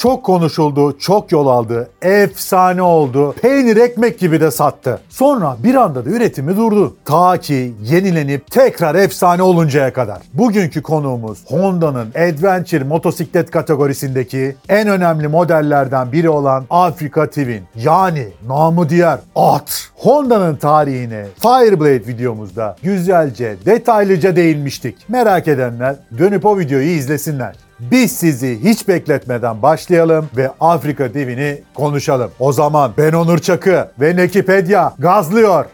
çok konuşuldu, çok yol aldı, efsane oldu, peynir ekmek gibi de sattı. Sonra bir anda da üretimi durdu. Ta ki yenilenip tekrar efsane oluncaya kadar. Bugünkü konuğumuz Honda'nın Adventure motosiklet kategorisindeki en önemli modellerden biri olan Africa Twin. Yani namı diğer at. Honda'nın tarihine Fireblade videomuzda güzelce, detaylıca değinmiştik. Merak edenler dönüp o videoyu izlesinler. Biz sizi hiç bekletmeden başlayalım ve Afrika Twin'i konuşalım. O zaman ben Onur Çakı ve Nekipedia gazlıyor.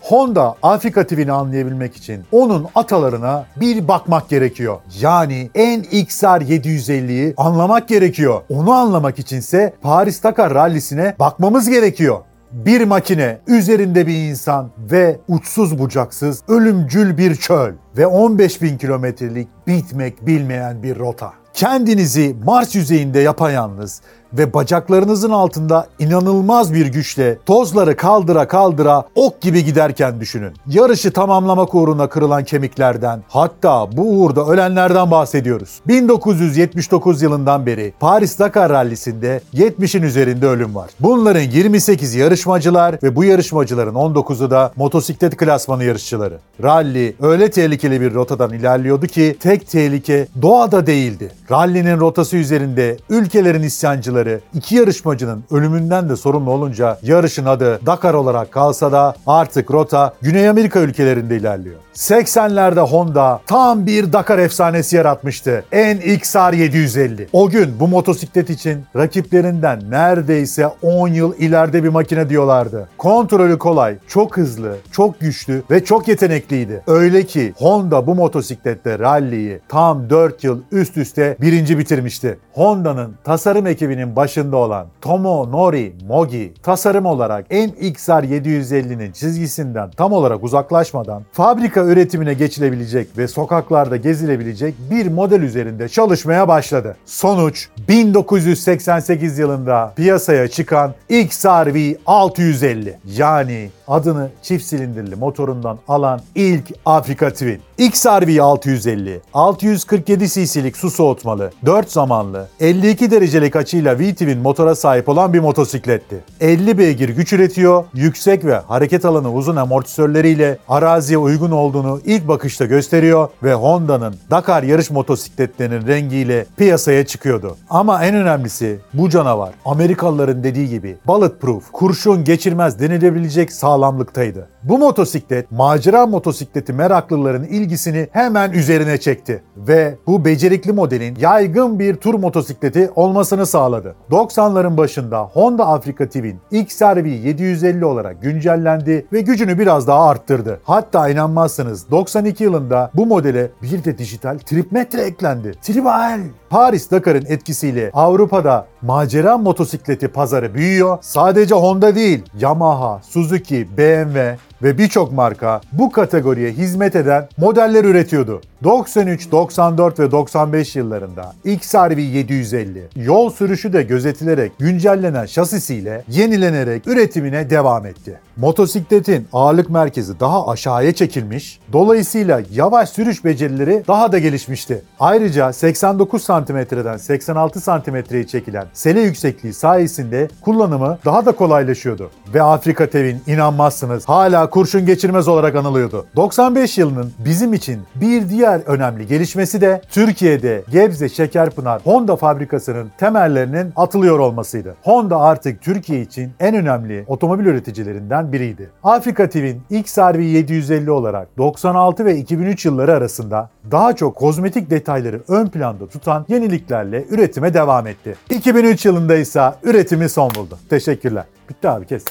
Honda Afrika TV'ni anlayabilmek için onun atalarına bir bakmak gerekiyor. Yani NXR 750'yi anlamak gerekiyor. Onu anlamak içinse Paris Dakar rallisine bakmamız gerekiyor. Bir makine, üzerinde bir insan ve uçsuz bucaksız ölümcül bir çöl ve 15 bin kilometrelik bitmek bilmeyen bir rota. Kendinizi Mars yüzeyinde yapayalnız ve bacaklarınızın altında inanılmaz bir güçle tozları kaldıra kaldıra ok gibi giderken düşünün. Yarışı tamamlamak uğruna kırılan kemiklerden hatta bu uğurda ölenlerden bahsediyoruz. 1979 yılından beri Paris Dakar rallisinde 70'in üzerinde ölüm var. Bunların 28 yarışmacılar ve bu yarışmacıların 19'u da motosiklet klasmanı yarışçıları. Ralli öyle tehlikeli bir rotadan ilerliyordu ki tek tehlike doğada değildi. Rallinin rotası üzerinde ülkelerin isyancıları iki yarışmacının ölümünden de sorumlu olunca yarışın adı Dakar olarak kalsa da artık rota Güney Amerika ülkelerinde ilerliyor. 80'lerde Honda tam bir Dakar efsanesi yaratmıştı. NXR 750. O gün bu motosiklet için rakiplerinden neredeyse 10 yıl ileride bir makine diyorlardı. Kontrolü kolay, çok hızlı, çok güçlü ve çok yetenekliydi. Öyle ki Honda bu motosiklette ralliyi tam 4 yıl üst üste birinci bitirmişti. Honda'nın tasarım ekibinin başında olan Tomo Nori Mogi tasarım olarak NXR 750'nin çizgisinden tam olarak uzaklaşmadan fabrika üretimine geçilebilecek ve sokaklarda gezilebilecek bir model üzerinde çalışmaya başladı. Sonuç 1988 yılında piyasaya çıkan XRV 650 yani adını çift silindirli motorundan alan ilk Afrika Twin. XRV 650, 647 cc'lik su soğutmalı, 4 zamanlı, 52 derecelik açıyla V-Twin motora sahip olan bir motosikletti. 50 beygir güç üretiyor, yüksek ve hareket alanı uzun amortisörleriyle araziye uygun olduğunu ilk bakışta gösteriyor ve Honda'nın Dakar yarış motosikletlerinin rengiyle piyasaya çıkıyordu. Ama en önemlisi bu canavar Amerikalıların dediği gibi bulletproof, kurşun geçirmez denilebilecek sağlamlıktaydı. Bu motosiklet macera motosikleti meraklıların ilgisini hemen üzerine çekti ve bu becerikli modelin yaygın bir tur motosikleti olmasını sağladı. 90'ların başında Honda Africa Twin XRV 750 olarak güncellendi ve gücünü biraz daha arttırdı. Hatta inanmazsınız 92 yılında bu modele bir de dijital tripmetre eklendi. Tribal! Paris Dakar'ın etkisiyle Avrupa'da macera motosikleti pazarı büyüyor. Sadece Honda değil, Yamaha, Suzuki, BMW ve birçok marka bu kategoriye hizmet eden modeller üretiyordu. 93, 94 ve 95 yıllarında XRV 750 yol sürüşü de gözetilerek güncellenen şasisiyle yenilenerek üretimine devam etti. Motosikletin ağırlık merkezi daha aşağıya çekilmiş, dolayısıyla yavaş sürüş becerileri daha da gelişmişti. Ayrıca 89 santimetreden 86 santimetreye çekilen sele yüksekliği sayesinde kullanımı daha da kolaylaşıyordu. Ve Afrika Tevin inanmazsınız hala kurşun geçirmez olarak anılıyordu. 95 yılının bizim için bir diğer önemli gelişmesi de Türkiye'de Gebze Şekerpınar Honda fabrikasının temellerinin atılıyor olmasıydı. Honda artık Türkiye için en önemli otomobil üreticilerinden biriydi. Afrika Twin XRV 750 olarak 96 ve 2003 yılları arasında daha çok kozmetik detayları ön planda tutan yeniliklerle üretime devam etti. 2003 yılında ise üretimi son buldu. Teşekkürler. Bitti abi kes.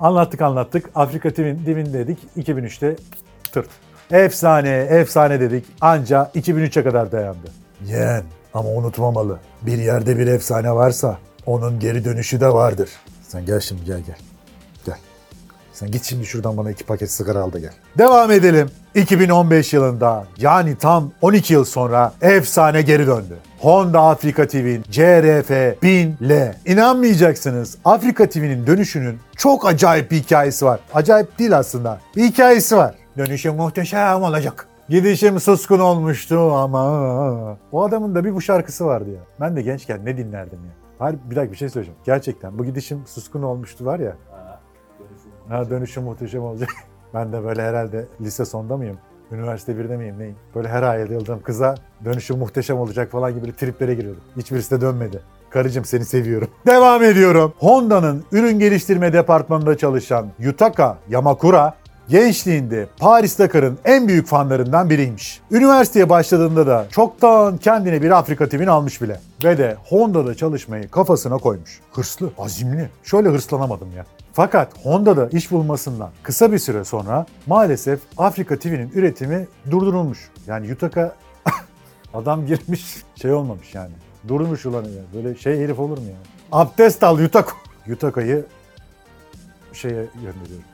Anlattık anlattık. Afrika Twin, Twin dedik. 2003'te tırt. Efsane, efsane dedik. Anca 2003'e kadar dayandı. Yeğen ama unutmamalı. Bir yerde bir efsane varsa onun geri dönüşü de vardır. Sen gel şimdi gel gel. Gel. Sen git şimdi şuradan bana iki paket sigara al da gel. Devam edelim. 2015 yılında yani tam 12 yıl sonra efsane geri döndü. Honda Afrika TV'nin CRF 1000L. İnanmayacaksınız Afrika TV'nin dönüşünün çok acayip bir hikayesi var. Acayip değil aslında. Bir hikayesi var. Dönüşüm muhteşem olacak. Gidişim suskun olmuştu ama. O adamın da bir bu şarkısı vardı ya. Ben de gençken ne dinlerdim ya. Hayır bir dakika bir şey söyleyeceğim. Gerçekten bu gidişim suskun olmuştu var ya. Ha dönüşüm muhteşem olacak. ben de böyle herhalde lise sonda mıyım? Üniversite birde miyim neyim? Böyle her ay yıldığım kıza dönüşüm muhteşem olacak falan gibi triplere giriyordum. Hiçbirisi de dönmedi. Karıcığım seni seviyorum. Devam ediyorum. Honda'nın ürün geliştirme departmanında çalışan Yutaka Yamakura gençliğinde Paris Dakar'ın en büyük fanlarından biriymiş. Üniversiteye başladığında da çoktan kendine bir Afrika TV'ni almış bile. Ve de Honda'da çalışmayı kafasına koymuş. Hırslı, azimli. Şöyle hırslanamadım ya. Fakat Honda'da iş bulmasından kısa bir süre sonra maalesef Afrika TV'nin üretimi durdurulmuş. Yani Yutaka adam girmiş şey olmamış yani. Durmuş ulan ya. Böyle şey herif olur mu ya? Abdest al Yutaka. Yutaka'yı şeye gönderiyorum.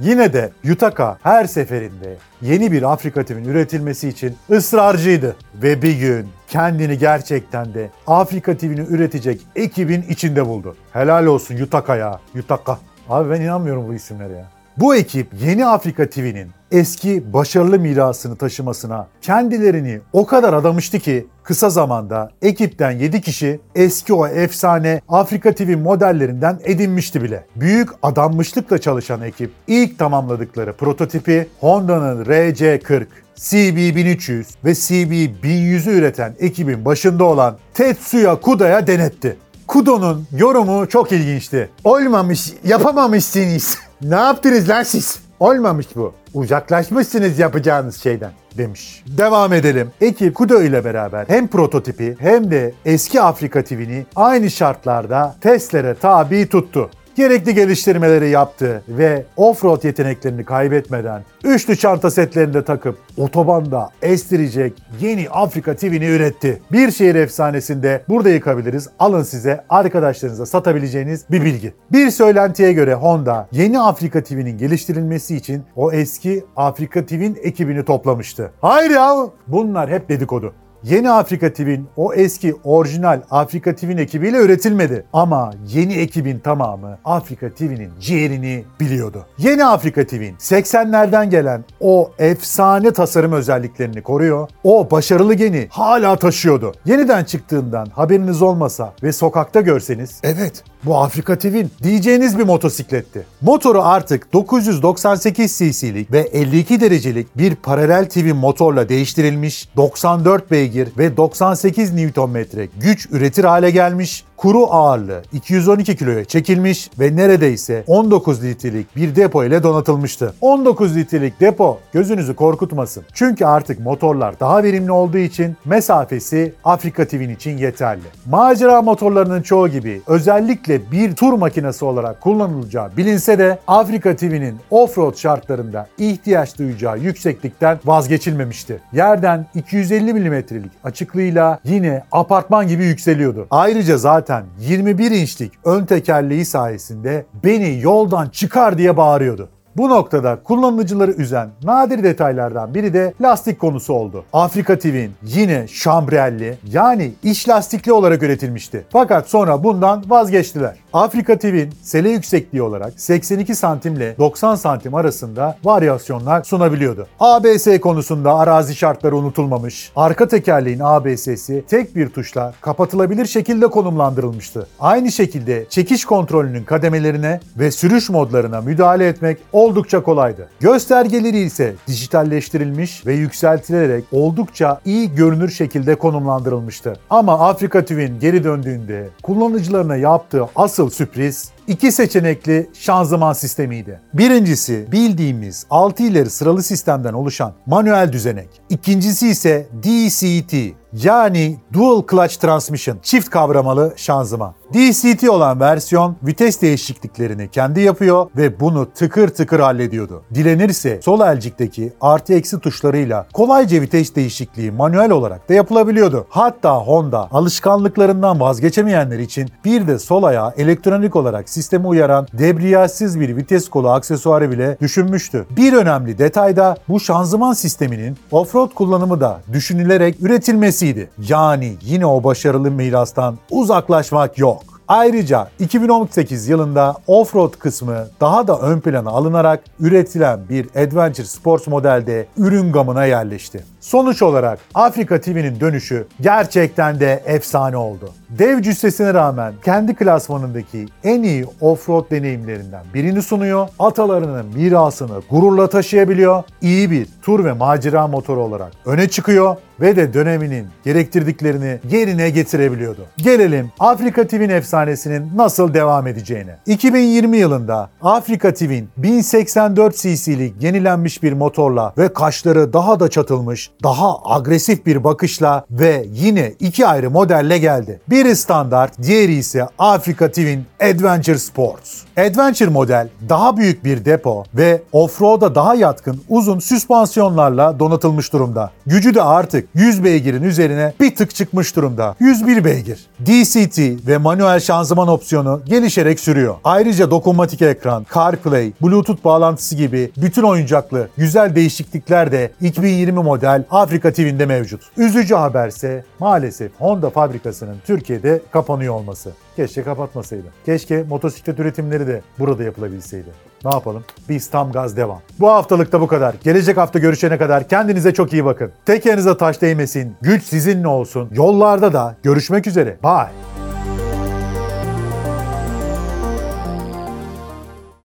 Yine de Yutaka her seferinde yeni bir Afrika TV'nin üretilmesi için ısrarcıydı. Ve bir gün kendini gerçekten de Afrika TV'ni üretecek ekibin içinde buldu. Helal olsun Yutaka'ya. Yutaka. Abi ben inanmıyorum bu isimlere ya. Bu ekip Yeni Afrika TV'nin eski başarılı mirasını taşımasına kendilerini o kadar adamıştı ki kısa zamanda ekipten 7 kişi eski o efsane Afrika TV modellerinden edinmişti bile. Büyük adanmışlıkla çalışan ekip ilk tamamladıkları prototipi Honda'nın RC40, CB1300 ve CB1100'ü üreten ekibin başında olan Tetsuya Kuda'ya denetti. Kudo'nun yorumu çok ilginçti. Olmamış, yapamamışsınız. ne yaptınız lan siz? Olmamış bu. Uzaklaşmışsınız yapacağınız şeyden demiş. Devam edelim. Ekip Kudo ile beraber hem prototipi hem de eski Afrika TV'ni aynı şartlarda testlere tabi tuttu gerekli geliştirmeleri yaptı ve offroad yeteneklerini kaybetmeden üçlü çanta setlerini de takıp otobanda estirecek yeni Afrika TV'ni üretti. Bir şehir efsanesinde burada yıkabiliriz. Alın size arkadaşlarınıza satabileceğiniz bir bilgi. Bir söylentiye göre Honda yeni Afrika TV'nin geliştirilmesi için o eski Afrika TV'nin ekibini toplamıştı. Hayır ya bunlar hep dedikodu. Yeni Afrika TV'nin o eski orijinal Afrika TV'nin ekibiyle üretilmedi. Ama yeni ekibin tamamı Afrika TV'nin ciğerini biliyordu. Yeni Afrika TV'nin 80'lerden gelen o efsane tasarım özelliklerini koruyor. O başarılı geni hala taşıyordu. Yeniden çıktığından haberiniz olmasa ve sokakta görseniz evet bu Afrika TV'nin diyeceğiniz bir motosikletti. Motoru artık 998 cc'lik ve 52 derecelik bir paralel TV motorla değiştirilmiş 94 beygir ve 98 Nm güç üretir hale gelmiş kuru ağırlığı 212 kiloya çekilmiş ve neredeyse 19 litrelik bir depo ile donatılmıştı. 19 litrelik depo gözünüzü korkutmasın. Çünkü artık motorlar daha verimli olduğu için mesafesi Afrika TV'nin için yeterli. Macera motorlarının çoğu gibi özellikle bir tur makinesi olarak kullanılacağı bilinse de Afrika TV'nin offroad şartlarında ihtiyaç duyacağı yükseklikten vazgeçilmemişti. Yerden 250 mm'lik açıklığıyla yine apartman gibi yükseliyordu. Ayrıca zaten zaten 21 inçlik ön tekerleği sayesinde beni yoldan çıkar diye bağırıyordu. Bu noktada kullanıcıları üzen nadir detaylardan biri de lastik konusu oldu. Afrika TV'nin yine şambrelli yani iç lastikli olarak üretilmişti. Fakat sonra bundan vazgeçtiler. Afrika TV'nin sele yüksekliği olarak 82 santim ile 90 santim arasında varyasyonlar sunabiliyordu. ABS konusunda arazi şartları unutulmamış. Arka tekerleğin ABS'si tek bir tuşla kapatılabilir şekilde konumlandırılmıştı. Aynı şekilde çekiş kontrolünün kademelerine ve sürüş modlarına müdahale etmek oldukça kolaydı. Göstergeleri ise dijitalleştirilmiş ve yükseltilerek oldukça iyi görünür şekilde konumlandırılmıştı. Ama Afrika TV'nin geri döndüğünde kullanıcılarına yaptığı asıl sürpriz iki seçenekli şanzıman sistemiydi. Birincisi bildiğimiz 6 ileri sıralı sistemden oluşan manuel düzenek. İkincisi ise DCT yani Dual Clutch Transmission çift kavramalı şanzıman. DCT olan versiyon vites değişikliklerini kendi yapıyor ve bunu tıkır tıkır hallediyordu. Dilenirse sol elcikteki artı eksi tuşlarıyla kolayca vites değişikliği manuel olarak da yapılabiliyordu. Hatta Honda alışkanlıklarından vazgeçemeyenler için bir de sol ayağı elektronik olarak sisteme uyaran debriyajsız bir vites kolu aksesuarı bile düşünmüştü. Bir önemli detay da bu şanzıman sisteminin offroad kullanımı da düşünülerek üretilmesiydi. Yani yine o başarılı mirastan uzaklaşmak yok. Ayrıca 2018 yılında offroad kısmı daha da ön plana alınarak üretilen bir Adventure Sports modelde ürün gamına yerleşti. Sonuç olarak Afrika TV'nin dönüşü gerçekten de efsane oldu. Dev cüssesine rağmen kendi klasmanındaki en iyi offroad deneyimlerinden birini sunuyor. Atalarının mirasını gururla taşıyabiliyor. İyi bir tur ve macera motoru olarak öne çıkıyor ve de döneminin gerektirdiklerini yerine getirebiliyordu. Gelelim Afrika TV'nin efsanesinin nasıl devam edeceğine. 2020 yılında Afrika TV'nin 1084 cc'lik yenilenmiş bir motorla ve kaşları daha da çatılmış, daha agresif bir bakışla ve yine iki ayrı modelle geldi. Biri standart, diğeri ise Afrika TV'nin Adventure Sports. Adventure model daha büyük bir depo ve offroad'a daha yatkın uzun süspansiyonlarla donatılmış durumda. Gücü de artık 100 beygirin üzerine bir tık çıkmış durumda. 101 beygir. DCT ve manuel şanzıman opsiyonu gelişerek sürüyor. Ayrıca dokunmatik ekran, CarPlay, Bluetooth bağlantısı gibi bütün oyuncaklı güzel değişiklikler de 2020 model Afrika TV'nde mevcut. Üzücü haberse maalesef Honda fabrikasının Türkiye'de kapanıyor olması. Keşke kapatmasaydı. Keşke motosiklet üretimleri de burada yapılabilseydi. Ne yapalım? Biz tam gaz devam. Bu haftalıkta bu kadar. Gelecek hafta görüşene kadar kendinize çok iyi bakın. Tekerinize taş değmesin. Güç sizinle olsun. Yollarda da görüşmek üzere. Bye.